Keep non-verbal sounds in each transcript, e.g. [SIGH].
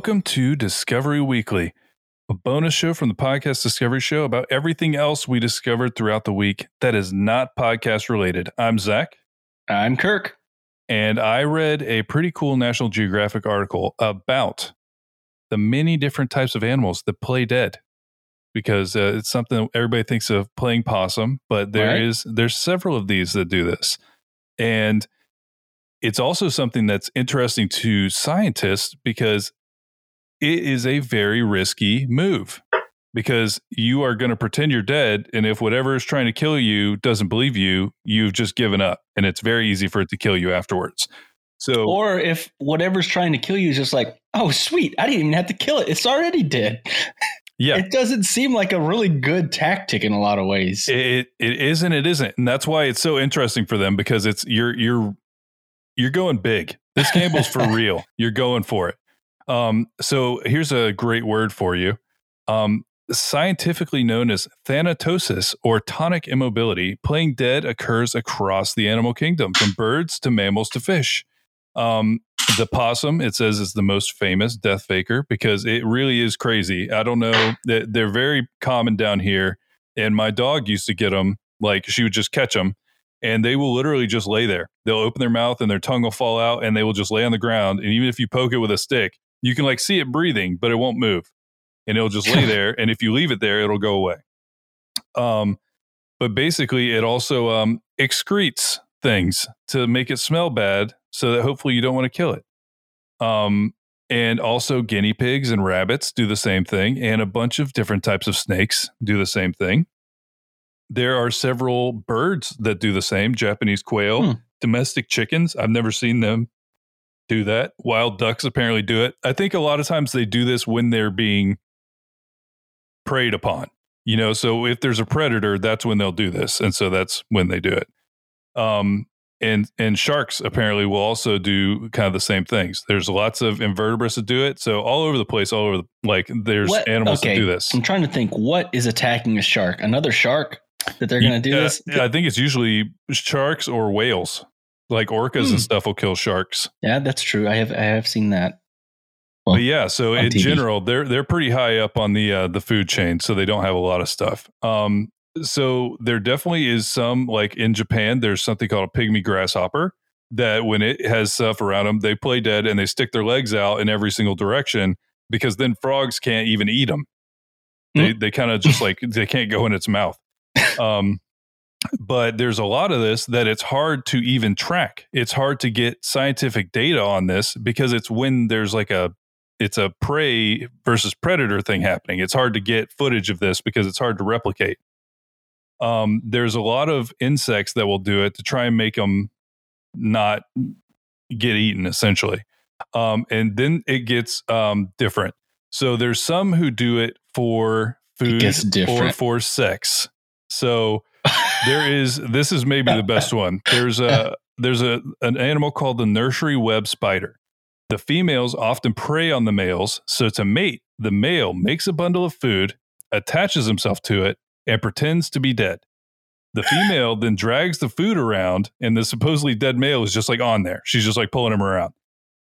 Welcome to Discovery Weekly, a bonus show from the podcast Discovery Show about everything else we discovered throughout the week that is not podcast related. I'm Zach, I'm Kirk. and I read a pretty cool National Geographic article about the many different types of animals that play dead. Because uh, it's something everybody thinks of playing possum, but there Right. is there's several of these that do this, and it's also something that's interesting to scientists because it is a very risky move because you are going to pretend you're dead and if whatever is trying to kill you doesn't believe you you've just given up and it's very easy for it to kill you afterwards so Or if whatever's trying to kill you is just like, oh, sweet, I didn't even have to kill it. It's already dead. yeah It doesn't seem like a really good tactic in a lot of ways. it, it is and it isn't and that's why it's so interesting for them because it's you're you're you're going big this gamble's for [LAUGHS] real you're going for it um so here's a great word for you. Um scientifically known as thanatosis or tonic immobility playing dead occurs across the animal kingdom from birds to mammals to fish. Um the possum it says is the most famous death faker because it really is crazy. I don't know that they're very common down here and my dog used to get them like she would just catch them and they will literally just lay there. They'll open their mouth and their tongue will fall out and they will just lay on the ground and even if you poke it with a stick you can like see it breathing but it won't move. And it'll just lay [LAUGHS] there and if you leave it there it'll go away. Um but basically it also um excretes things to make it smell bad so that hopefully you don't want to kill it. Um and also guinea pigs and rabbits do the same thing and a bunch of different types of snakes do the same thing. There are several birds that do the same japanese quail Hmm. domestic chickens. I've never seen them do that. Wild ducks apparently do it. I think a lot of times they do this when they're being preyed upon you know? So if there's a predator that's when they'll do this and so that's when they do it. Um and and sharks apparently will also do kind of the same things. There's lots of invertebrates that do it so all over the place all over the like there's What- animals okay, that do this. I'm trying to think what is attacking a shark? Another shark that they're going to do Uh, this? i think it's usually sharks or whales like orcas Hmm. and stuff will kill sharks Yeah, that's true. I have I have seen that. Well, but yeah, so in TV. general, they're they're pretty high up on the uh, the food chain, so they don't have a lot of stuff. Um, so there definitely is some like in Japan, there's something called a pygmy grasshopper that when it has stuff around them, they play dead and they stick their legs out in every single direction because then frogs can't even eat them. They they kind of just like they can't go in its mouth. [LAUGHS] Um, but there's a lot of this that it's hard to even track. It's hard to get scientific data on this because it's when there's like a it's a prey versus predator thing happening. It's hard to get footage of this because it's hard to replicate. Um, there's a lot of insects that will do it to try and make them not get eaten, essentially. Um, and then it gets um, different. So there's some who do it for food gets or for sex. So there is this is maybe the best one. There's a there's a an animal called the nursery web spider. The females often prey on the males, so to mate, the male makes a bundle of food, attaches himself to it, and pretends to be dead. The female then drags the food around, and the supposedly dead male is just like on there. She's just like pulling him around.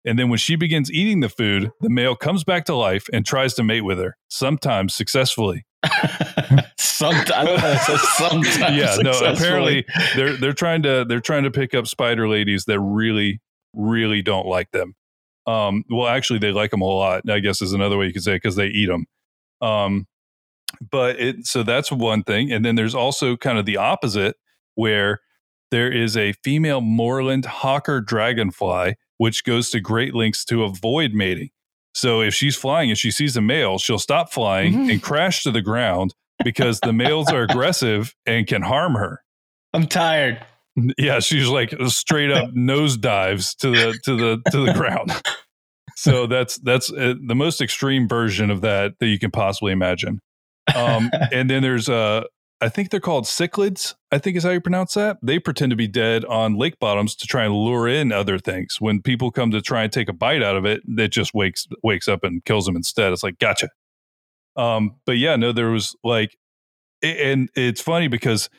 And then when she begins eating the food, the male comes back to life and tries to mate with her, sometimes successfully. [LAUGHS] sometimes, I don't know, sometimes [LAUGHS] yeah, no. Apparently, they're they're trying to they're trying to pick up spider ladies that really really don't like them. Um, well, actually, they like them a lot. I guess is another way you could say because they eat them. Um, but it so that's one thing, and then there's also kind of the opposite where there is a female moorland hawker dragonfly which goes to great lengths to avoid mating. So if she's flying and she sees a male, she'll stop flying Mhm. and crash to the ground because the males are aggressive and can harm her. I'm tired. Yeah, she's like straight up nose dives to the to the to the ground. So that's that's uh, the most extreme version of that that you can possibly imagine. Um, [LAUGHS] and then there's uh, I think they're called cichlids. I think is how you pronounce that. They pretend to be dead on lake bottoms to try and lure in other things. When people come to try and take a bite out of it, it just wakes wakes up and kills them instead. It's like gotcha. Um, but yeah, no, there was like, and it's funny because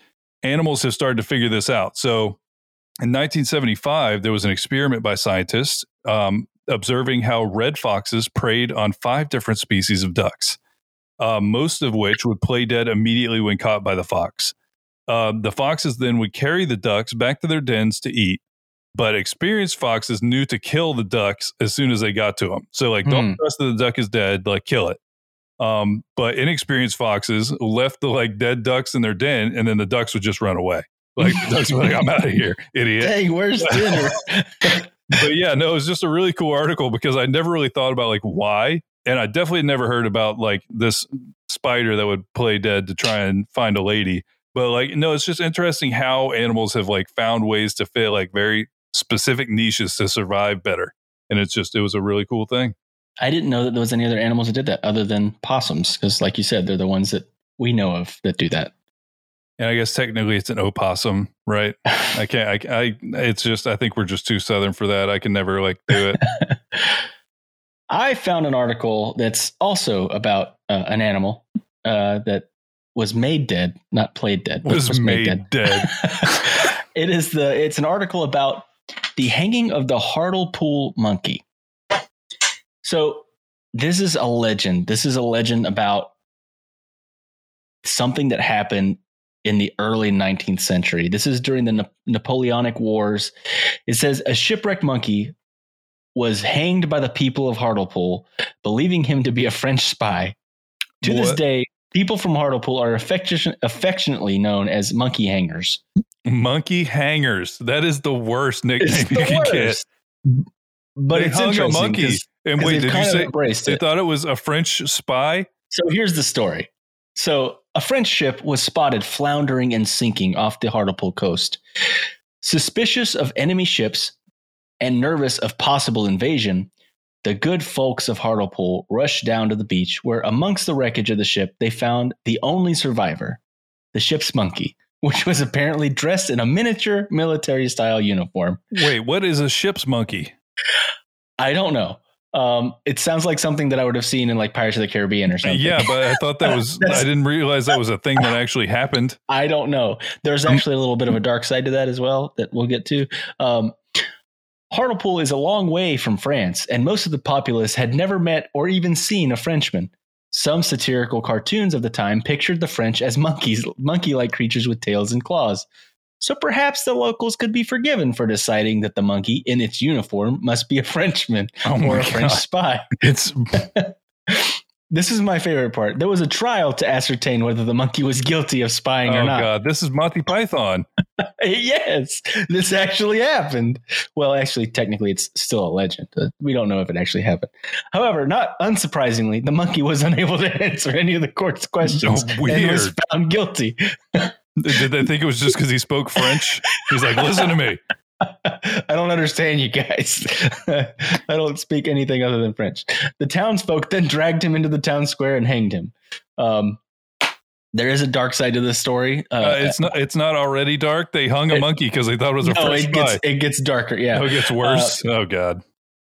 animals have started to figure this out. So in 1975, there was an experiment by scientists um, observing how red foxes preyed on five different species of ducks, uh, most of which would play dead immediately when caught by the fox. Uh, the foxes then would carry the ducks back to their dens to eat, but experienced foxes knew to kill the ducks as soon as they got to them. So, like, Hmm. don't trust that the duck is dead, like, kill it. Um, but inexperienced foxes left the like dead ducks in their den, and then the ducks would just run away. Like the ducks were like, "I'm out of here, idiot." Dang, where's [LAUGHS] dinner? but yeah, no, it was just a really cool article because I never really thought about like why, and I definitely never heard about like this spider that would play dead to try and find a lady. But like, no, it's just interesting how animals have like found ways to fit like very specific niches to survive better, and it's just it was a really cool thing. I didn't know that there was any other animals that did that other than possums, because like you said, they're the ones that we know of that do that. And I guess technically it's an opossum, right? [LAUGHS] I can't. I, I. It's just. I think we're just too southern for that. I can never like do it. [LAUGHS] I found an article that's also about uh, an animal uh, that was made dead, not played dead. but Was made dead dead. [LAUGHS] it is the. It's an article about the hanging of the Hartlepool monkey. So this is a legend. This is a legend about something that happened in the early 19th century. This is during the Na- Napoleonic Wars. It says a shipwrecked monkey was hanged by the people of Hartlepool, believing him to be a French spy. To this day, people from Hartlepool are affection- affectionately known as monkey hangers. Monkey hangers. That is the worst nickname It's you the can get. worst. But They it's hung a interesting monkey. And wait, did you say they it. thought it was a French spy? So here's the story. So a French ship was spotted floundering and sinking off the Hartlepool coast. Suspicious of enemy ships and nervous of possible invasion, the good folks of Hartlepool rushed down to the beach where amongst the wreckage of the ship they found the only survivor, the ship's monkey, which was apparently dressed in a miniature military style uniform. Wait, what is a ship's monkey? I don't know. Um, it sounds like something that I would have seen in like Pirates of the Caribbean or something. Yeah, but I thought that was [LAUGHS] I didn't realize that was a thing that actually happened. I don't know. There's actually a little bit of a dark side to that as well that we'll get to. Um, Hartlepool is a long way from France, and most of the populace had never met or even seen a Frenchman. Some satirical cartoons of the time pictured the French as monkeys, monkey-like creatures with tails and claws. So perhaps the locals could be forgiven for deciding that the monkey in its uniform must be a Frenchman [LAUGHS] Oh or a French spy. It's [LAUGHS] This is my favorite part. There was a trial to ascertain whether the monkey was guilty of spying or oh not. god! This is Monty Python. [LAUGHS] yes, this actually happened. Well, actually, technically, it's still a legend. We don't know if it actually happened. However, not unsurprisingly, the monkey was unable to answer any of the court's questions Oh, and was found guilty. Did they think it was just because he spoke French? He's like, listen to me. [LAUGHS] I don't understand you guys. [LAUGHS] I don't speak anything other than French. The townsfolk then dragged him into the town square and hanged him. Um, there is a dark side to this story. Uh, Uh, it's not. It's not already dark. They hung a It- monkey because they thought it was a no, French it gets, it gets darker. Yeah. Oh, it gets worse. oh god.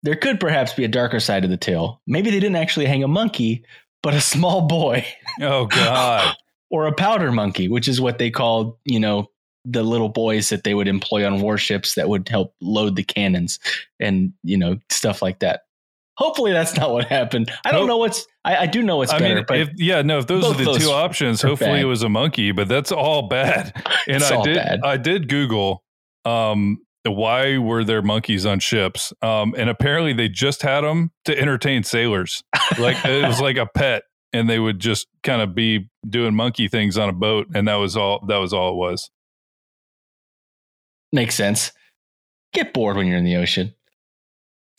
there could perhaps be a darker side of the tale. Maybe they didn't actually hang a monkey, but a small boy Oh god. [LAUGHS] or a powder monkey, which is what they called, you know, the little boys that they would employ on warships that would help load the cannons and, you know, stuff like that. Hopefully that's not what happened. I don't know what's, I, I do know what's I better, mean, but if, yeah, no. If those are the those two options, hopefully bad. it was a monkey. But that's all bad. [LAUGHS] And It's I all did. bad. I did Google. Um, why were there monkeys on ships? Um, and apparently they just had them to entertain sailors. Like it was like a pet, and they would just kind of be doing monkey things on a boat, and that was all. That was all it was. makes sense. Get bored when you're in the ocean.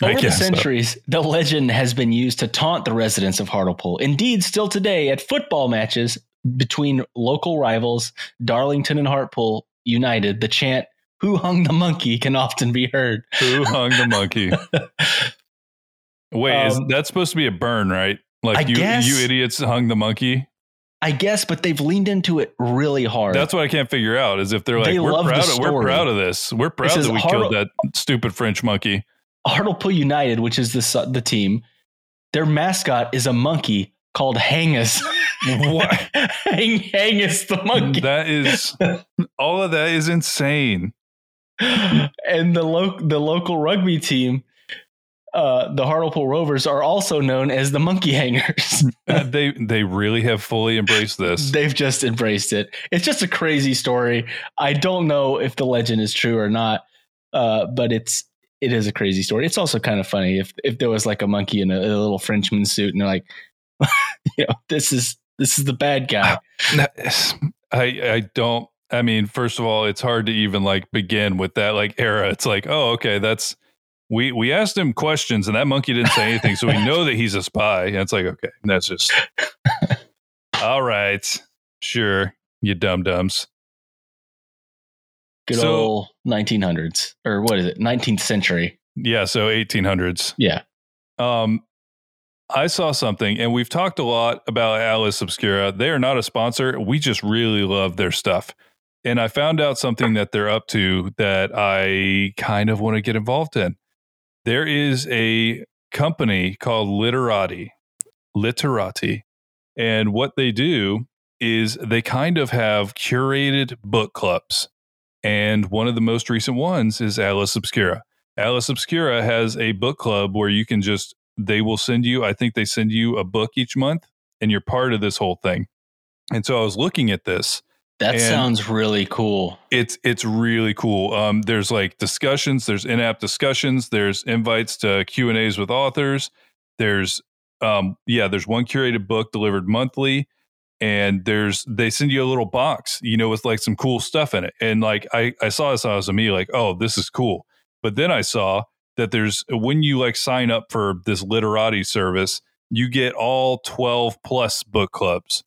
Over the guess so. centuries, the legend has been used to taunt the residents of Hartlepool. Indeed, still today, at football matches between local rivals, Darlington and Hartlepool United, the chant, Who hung the monkey, can often be heard. Who hung the monkey? [LAUGHS] Wait, is Um, that supposed to be a burn, right? Like I you, guess- you idiots hung the monkey. I guess, but they've leaned into it really hard. That's what I can't figure out. Is if they're like, They we're proud, of, we're proud of this. We're proud that we killed that stupid French monkey. Hartlepool United, which is the the team, their mascot is a monkey called H'Angus. [LAUGHS] What? [LAUGHS] Hang, H'Angus the monkey. That is all of that is insane. [LAUGHS] and the lo- the local rugby team uh, the Hartlepool Rovers are also known as the Monkey Hangers. [LAUGHS] Uh, they they really have fully embraced this. [LAUGHS] They've just embraced it. It's just a crazy story. I don't know if the legend is true or not, uh, but it's it is a crazy story. It's also kind of funny if if there was like a monkey in a, a little Frenchman suit and they're like, [LAUGHS] you know, this is this is the bad guy. I I don't. I mean, first of all, it's hard to even like begin with that like era. It's like, oh, okay, that's we we asked him questions and that monkey didn't say anything, so we know that he's a spy. And it's like, okay, that's just all right, sure, you dum dums. Good So- old 1900s or what is it? 19th century. Yeah, so 1800s. Yeah. Um, I saw something, and we've talked a lot about Atlas Obscura. They are not a sponsor. We just really love their stuff. And I found out something that they're up to that I kind of want to get involved in. There is a company called Literati, Literati. And what they do is they kind of have curated book clubs. And one of the most recent ones is Atlas Obscura. Atlas Obscura has a book club where you can just they will send you I think they send you a book each month and you're part of this whole thing. And so I was looking at this. That And- sounds really cool. It's it's really cool. Um there's like discussions, there's in-app discussions, there's invites to Q&As with authors. There's um yeah, there's one curated book delivered monthly and there's they send you a little box, you know, with like some cool stuff in it. And like I I saw this and I was immediately like, "Oh, this is cool." But then I saw that there's when you like sign up for this literati service, you get all 12 plus book clubs.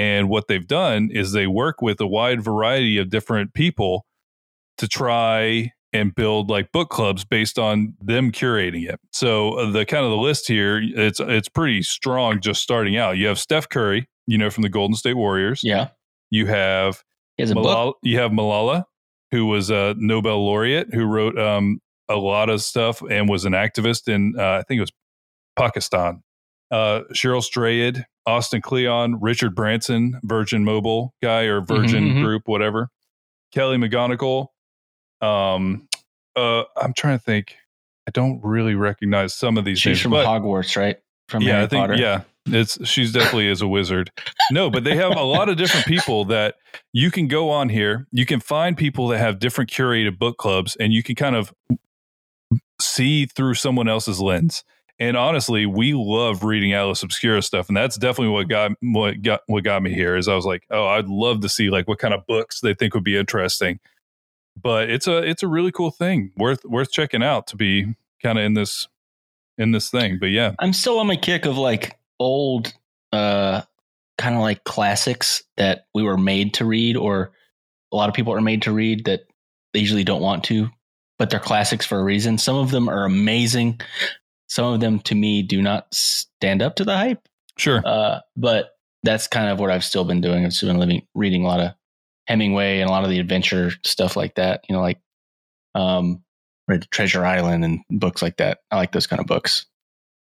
And what they've done is they work with a wide variety of different people to try and build like book clubs based on them curating it. So uh, the kind of the list here, it's it's pretty strong just starting out. You have Steph Curry, you know, from the Golden State Warriors. Yeah. You have He has a book. Malala, you have Malala, who was a Nobel laureate who wrote um, a lot of stuff and was an activist in uh, I think it was Pakistan. Uh, Cheryl Strayed, Austin Kleon, Richard Branson, Virgin Mobile guy or Virgin Mhm, mhm. Group, whatever. Kelly McGonigal. Um, uh, I'm trying to think. I don't really recognize some of these She's names, from but Hogwarts, right? From yeah, Harry I think Potter. yeah, it's she's definitely is a wizard. No, but they have a lot of different people that you can go on here. You can find people that have different curated book clubs, and you can kind of see through someone else's lens. And honestly, we love reading Atlas Obscura stuff, and that's definitely what got what got what got me here. Is I was like, oh, I'd love to see like what kind of books they think would be interesting. But it's a it's a really cool thing, worth worth checking out to be kind of in this in this thing. But yeah, I'm still on my kick of like old, uh, kind of like classics that we were made to read, or a lot of people are made to read that they usually don't want to, but they're classics for a reason. Some of them are amazing. Some of them, to me, do not stand up to the hype. sure. Uh, but that's kind of what I've still been doing. I've still been living, reading a lot of Hemingway and a lot of the adventure stuff like that. You know, like um, read Treasure Island and books like that. I like those kind of books.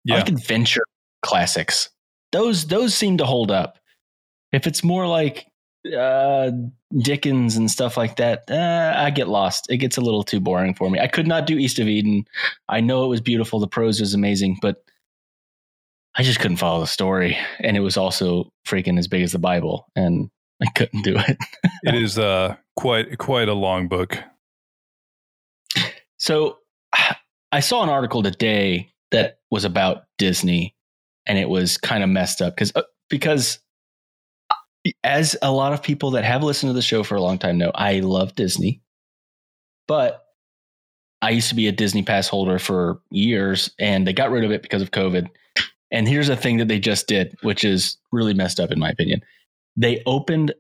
I Yeah. like adventure classics. Those those seem to hold up. If it's more like uh, Dickens and stuff like that, uh, I get lost. It gets a little too boring for me. I could not do East of Eden. I know it was beautiful. The prose was amazing, but I just couldn't follow the story, and it was also freaking as big as the Bible, and I couldn't do it. it [LAUGHS] is uh quite quite a long book. So I saw an article today that was about Disney and it was kind of messed up because because as a lot of people that have listened to the show for a long time know, I love Disney. But I used to be a Disney pass holder for years and they got rid of it because of COVID. And here's a thing that they just did, which is really messed up in my opinion. They opened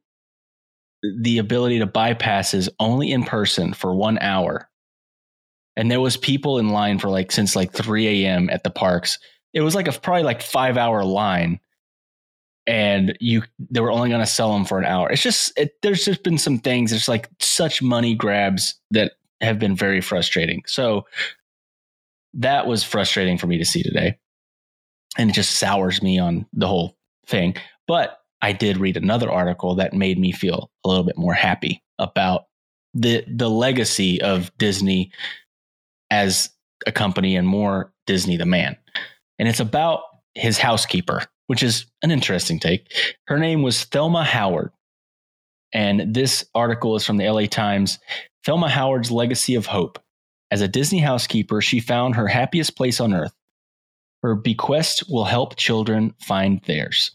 the ability to buy passes only in person for 1 hour and there was people in line for like since like 3 a.m at the parks it was like a probably like five hour line and you they were only going to sell them for an hour. It's just it, there's just been some things there's like such money grabs that have been very frustrating. So that was frustrating for me to see today. And it just sours me on the whole thing. But i did read another article that made me feel a little bit more happy about the the legacy of disney as a company and more Disney the man. And it's about his housekeeper, which is an interesting take. Her name was Thelma Howard. And this article is from the LA Times Thelma Howard's Legacy of Hope. As a Disney housekeeper, she found her happiest place on earth. Her bequest will help children find theirs.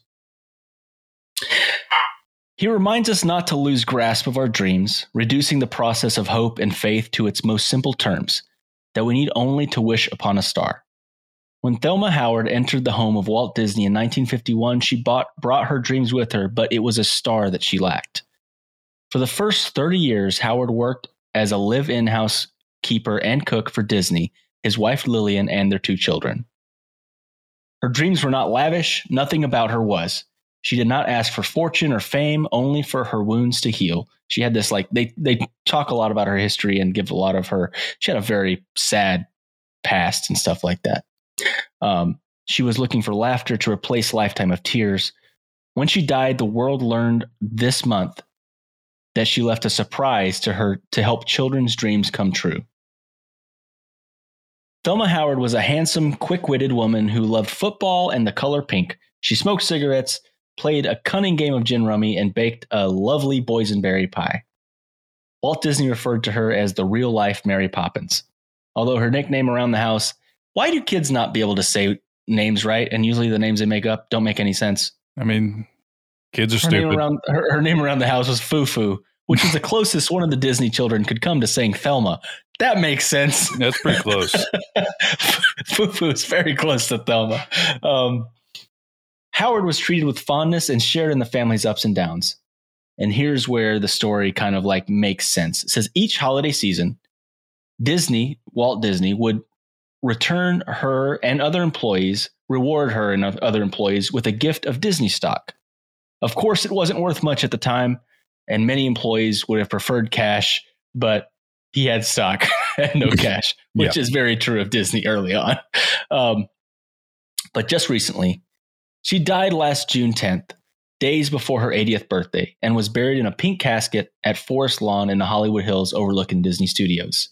He reminds us not to lose grasp of our dreams, reducing the process of hope and faith to its most simple terms that we need only to wish upon a star. When Thelma Howard entered the home of Walt Disney in 1951, she bought, brought her dreams with her, but it was a star that she lacked. For the first 30 years, Howard worked as a live in housekeeper and cook for Disney, his wife Lillian, and their two children. Her dreams were not lavish, nothing about her was. She did not ask for fortune or fame, only for her wounds to heal. She had this like they they talk a lot about her history and give a lot of her. She had a very sad past and stuff like that. Um, she was looking for laughter to replace lifetime of tears. When she died, the world learned this month that she left a surprise to her to help children's dreams come true. Thelma Howard was a handsome, quick witted woman who loved football and the color pink. She smoked cigarettes, played a cunning game of gin rummy, and baked a lovely boysenberry pie. Walt Disney referred to her as the real life Mary Poppins. Although her nickname around the house, why do kids not be able to say names right? And usually the names they make up don't make any sense. I mean, kids are Her stupid. name around her, her name around the house was Fufu, which is the [LAUGHS] closest one of the Disney children could come to saying Thelma. That makes sense. That's pretty close. [LAUGHS] Fufu is very close to Thelma. Um, Howard was treated with fondness and shared in the family's ups and downs. And here's where the story kind of like makes sense. It says each holiday season, Disney, Walt Disney, would return her and other employees, reward her and other employees with a gift of Disney stock. Of course, it wasn't worth much at the time, and many employees would have preferred cash, but he had stock [LAUGHS] and no cash, which is very true of Disney early on. [LAUGHS] Um, but just recently, she died last June 10th, days before her 80th birthday, and was buried in a pink casket at Forest Lawn in the Hollywood Hills overlooking Disney Studios.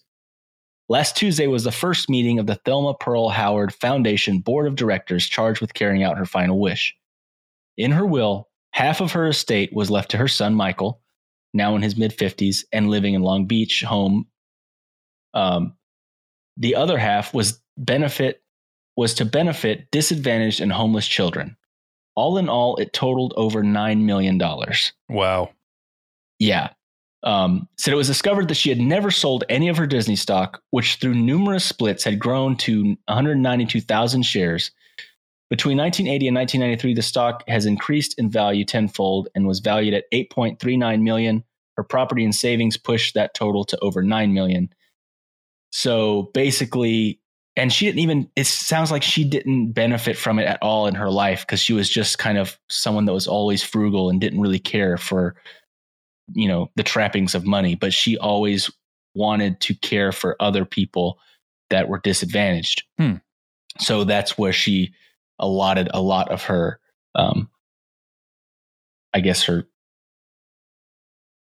Last Tuesday was the first meeting of the Thelma Pearl Howard Foundation Board of Directors charged with carrying out her final wish. In her will, half of her estate was left to her son Michael, now in his mid 50s and living in Long Beach home. Um, the other half was benefit was to benefit disadvantaged and homeless children. All in all, it totaled over $9 million. Wow. Yeah. Um, said it was discovered that she had never sold any of her Disney stock, which through numerous splits had grown to 192,000 shares. Between 1980 and 1993, the stock has increased in value tenfold and was valued at 8.39 million. Her property and savings pushed that total to over 9 million. So basically, and she didn't even, it sounds like she didn't benefit from it at all in her life because she was just kind of someone that was always frugal and didn't really care for, you know, the trappings of money. But she always wanted to care for other people that were disadvantaged. Hmm. So that's where she allotted a lot of her, um, I guess her,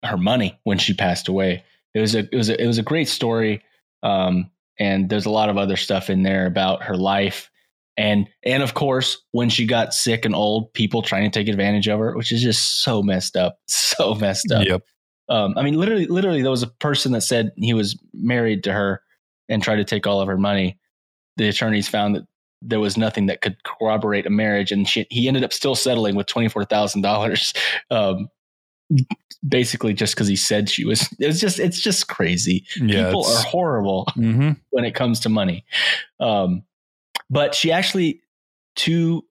her money when she passed away. It was a, it was a, it was a great story. Um, and there's a lot of other stuff in there about her life and and of course when she got sick and old people trying to take advantage of her which is just so messed up [LAUGHS] so messed up Yep. um, i mean literally literally there was a person that said he was married to her and tried to take all of her money the attorneys found that there was nothing that could corroborate a marriage and she, he ended up still settling with $24000 [LAUGHS] um, basically just because he said she was [LAUGHS] it's just it's just crazy Yeah. people are horrible hmm when it comes to money. Um, but she actually, to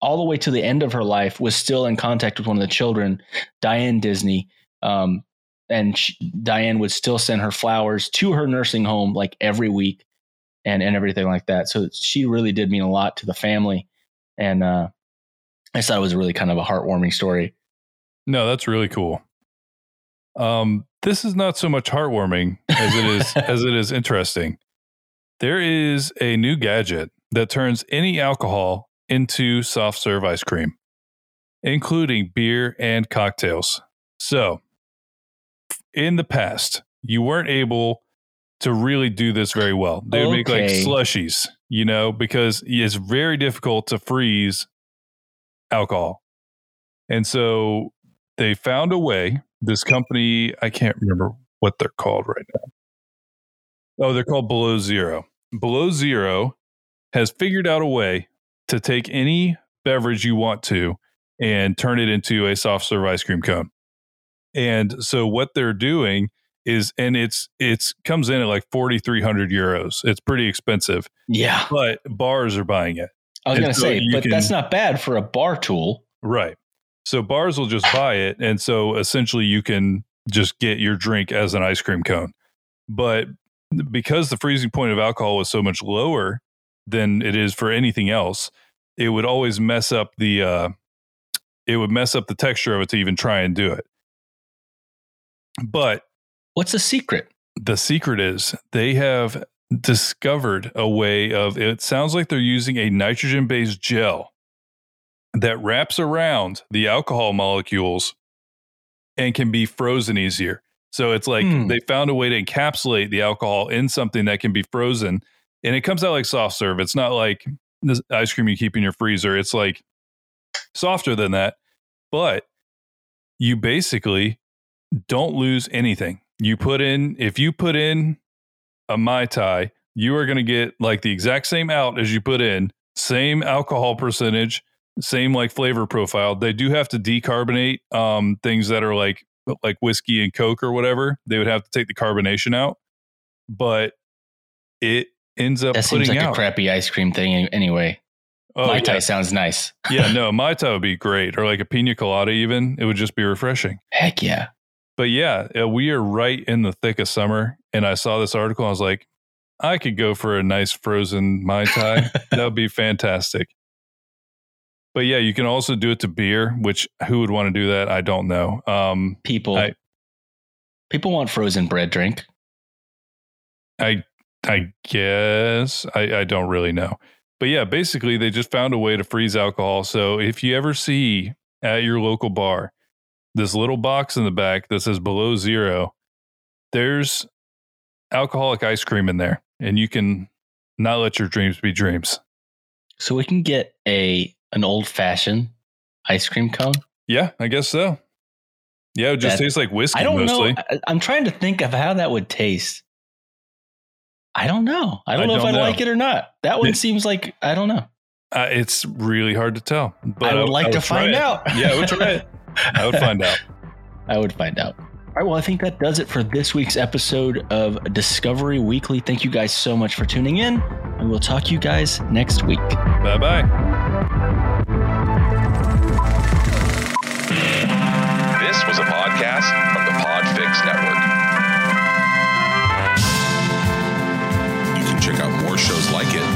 all the way to the end of her life, was still in contact with one of the children, Diane Disney. Um, and she, Diane would still send her flowers to her nursing home like every week and, and everything like that. So she really did mean a lot to the family. And uh, I thought it was really kind of a heartwarming story. No, that's really cool. Um, this is not so much heartwarming as it is [LAUGHS] as it is interesting. There is a new gadget that turns any alcohol into soft serve ice cream, including beer and cocktails. So, in the past, you weren't able to really do this very well. They would make like slushies, you know, because it's very difficult to freeze alcohol. And so they found a way. This company, I can't remember what they're called right now. Oh, they're called Below Zero. Below Zero has figured out a way to take any beverage you want to and turn it into a soft serve ice cream cone. And so what they're doing is and it's it's comes in at like 4300 euros. It's pretty expensive, Yeah. but bars are buying it. I was going to so say, but can- that's not bad for a bar tool. Right. So bars will just buy it and so essentially you can just get your drink as an ice cream cone. But because the freezing point of alcohol was so much lower than it is for anything else, it would always mess up the uh it would mess up the texture of it to even try and do it. But What's the secret? the secret is they have discovered a way of it sounds like they're using a nitrogen based gel that wraps around the alcohol molecules and can be frozen easier. So it's like Hmm. they found a way to encapsulate the alcohol in something that can be frozen and it comes out like soft serve. It's not like this ice cream you keep in your freezer. It's like softer than that, but you basically don't lose anything. You put in if you put in a mai tai, you are going to get like the exact same out as you put in, same alcohol percentage, same like flavor profile. They do have to decarbonate um, things that are like like whiskey and coke or whatever. They would have to take the carbonation out, but it ends up That seems like out. a crappy ice cream thing anyway. oh, Mai yeah. Tai sounds nice. [LAUGHS] yeah, no, [LAUGHS] mai tai would be great, or like a pina colada. Even it would just be refreshing. Heck yeah. But yeah, uh, we are right in the thick of summer, and I saw this article. I was like, I could go for a nice frozen mai tai. [LAUGHS] that would be fantastic. But yeah, you can also do it to beer, which who would want to do that? I don't know. Um, People I- people want frozen bread drink. I I guess I, I don't really know. But yeah, basically they just found a way to freeze alcohol. So if you ever see at your local bar this little box in the back that says below zero, there's alcoholic ice cream in there. And you can not let your dreams be dreams. So we can get a an old fashioned ice cream cone. Yeah, I guess so. Yeah, it just That- tastes like whiskey I don't mostly. know. I, I'm trying to think of how that would taste. I don't know. I don't I know if don't I like it or not. That one seems like I don't know. Uh, it's really hard to tell. But I would like to try find it. out. Yeah, I would try it. I would find out. [LAUGHS] I would find out. All right. Well, I think that does it for this week's episode of Discovery Weekly. Thank you guys so much for tuning in, and we'll talk to you guys next week. Bye bye. Podcast Network. You can check out more shows like it